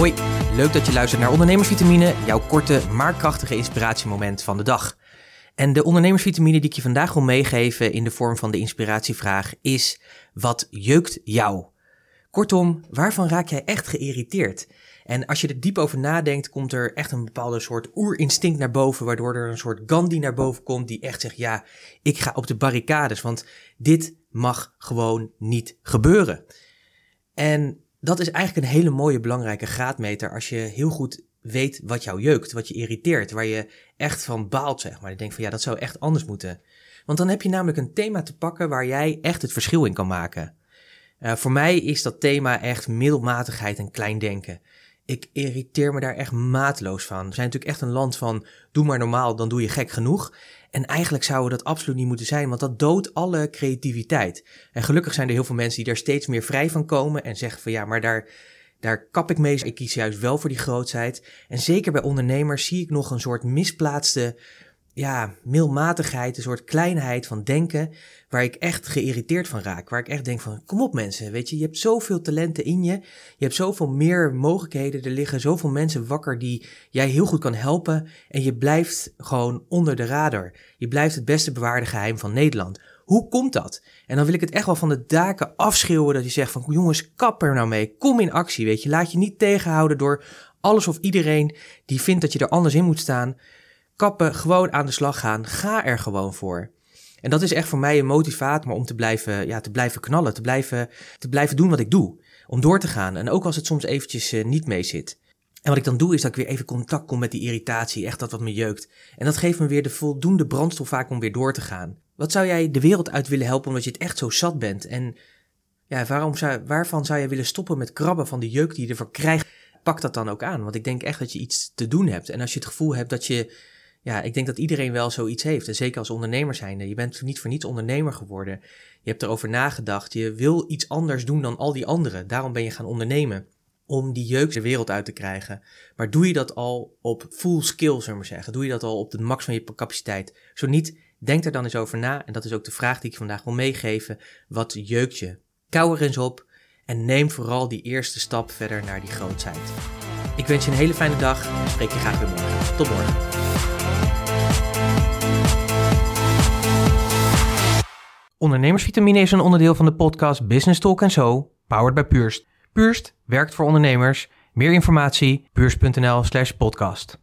Hoi, leuk dat je luistert naar Ondernemersvitamine, jouw korte maar krachtige inspiratiemoment van de dag. En de ondernemersvitamine die ik je vandaag wil meegeven in de vorm van de inspiratievraag is: wat jeukt jou? Kortom, waarvan raak jij echt geïrriteerd? En als je er diep over nadenkt, komt er echt een bepaalde soort oerinstinct naar boven, waardoor er een soort Gandhi naar boven komt die echt zegt: ja, ik ga op de barricades, want dit mag gewoon niet gebeuren. En dat is eigenlijk een hele mooie belangrijke graadmeter als je heel goed weet wat jou jeukt, wat je irriteert, waar je echt van baalt, zeg maar. Je denkt van ja, dat zou echt anders moeten. Want dan heb je namelijk een thema te pakken waar jij echt het verschil in kan maken. Uh, voor mij is dat thema echt middelmatigheid en klein denken. Ik irriteer me daar echt mateloos van. We zijn natuurlijk echt een land van doe maar normaal, dan doe je gek genoeg. En eigenlijk zouden dat absoluut niet moeten zijn, want dat doodt alle creativiteit. En gelukkig zijn er heel veel mensen die daar steeds meer vrij van komen en zeggen van ja, maar daar, daar kap ik mee. Ik kies juist wel voor die grootheid. En zeker bij ondernemers zie ik nog een soort misplaatste ja, milmatigheid, een soort kleinheid van denken, waar ik echt geïrriteerd van raak. Waar ik echt denk van, kom op mensen, weet je, je hebt zoveel talenten in je, je hebt zoveel meer mogelijkheden, er liggen zoveel mensen wakker die jij heel goed kan helpen en je blijft gewoon onder de radar. Je blijft het beste bewaarde geheim van Nederland. Hoe komt dat? En dan wil ik het echt wel van de daken afschreeuwen dat je zegt van, jongens, kap er nou mee, kom in actie, weet je, laat je niet tegenhouden door alles of iedereen die vindt dat je er anders in moet staan kappen, gewoon aan de slag gaan. Ga er gewoon voor. En dat is echt voor mij een motivator om te blijven, ja, te blijven knallen, te blijven, te blijven doen wat ik doe. Om door te gaan. En ook als het soms eventjes uh, niet mee zit. En wat ik dan doe is dat ik weer even contact kom met die irritatie, echt dat wat me jeukt. En dat geeft me weer de voldoende brandstof vaak om weer door te gaan. Wat zou jij de wereld uit willen helpen omdat je het echt zo zat bent? En ja, waarom zou, waarvan zou je willen stoppen met krabben van de jeuk die je ervoor krijgt? Pak dat dan ook aan, want ik denk echt dat je iets te doen hebt. En als je het gevoel hebt dat je ja, ik denk dat iedereen wel zoiets heeft. En zeker als ondernemer zijnde. Je bent niet voor niets ondernemer geworden. Je hebt erover nagedacht. Je wil iets anders doen dan al die anderen. Daarom ben je gaan ondernemen. Om die jeuk de wereld uit te krijgen. Maar doe je dat al op full skill, zullen we zeggen? Doe je dat al op de max van je capaciteit? Zo niet, denk er dan eens over na. En dat is ook de vraag die ik vandaag wil meegeven. Wat jeukt je? Kou er eens op. En neem vooral die eerste stap verder naar die grootheid. Ik wens je een hele fijne dag. En spreek je graag weer morgen. Tot morgen. Ondernemersvitamine is een onderdeel van de podcast Business Talk So, powered by Purst. Purst werkt voor ondernemers. Meer informatie, purst.nl slash podcast.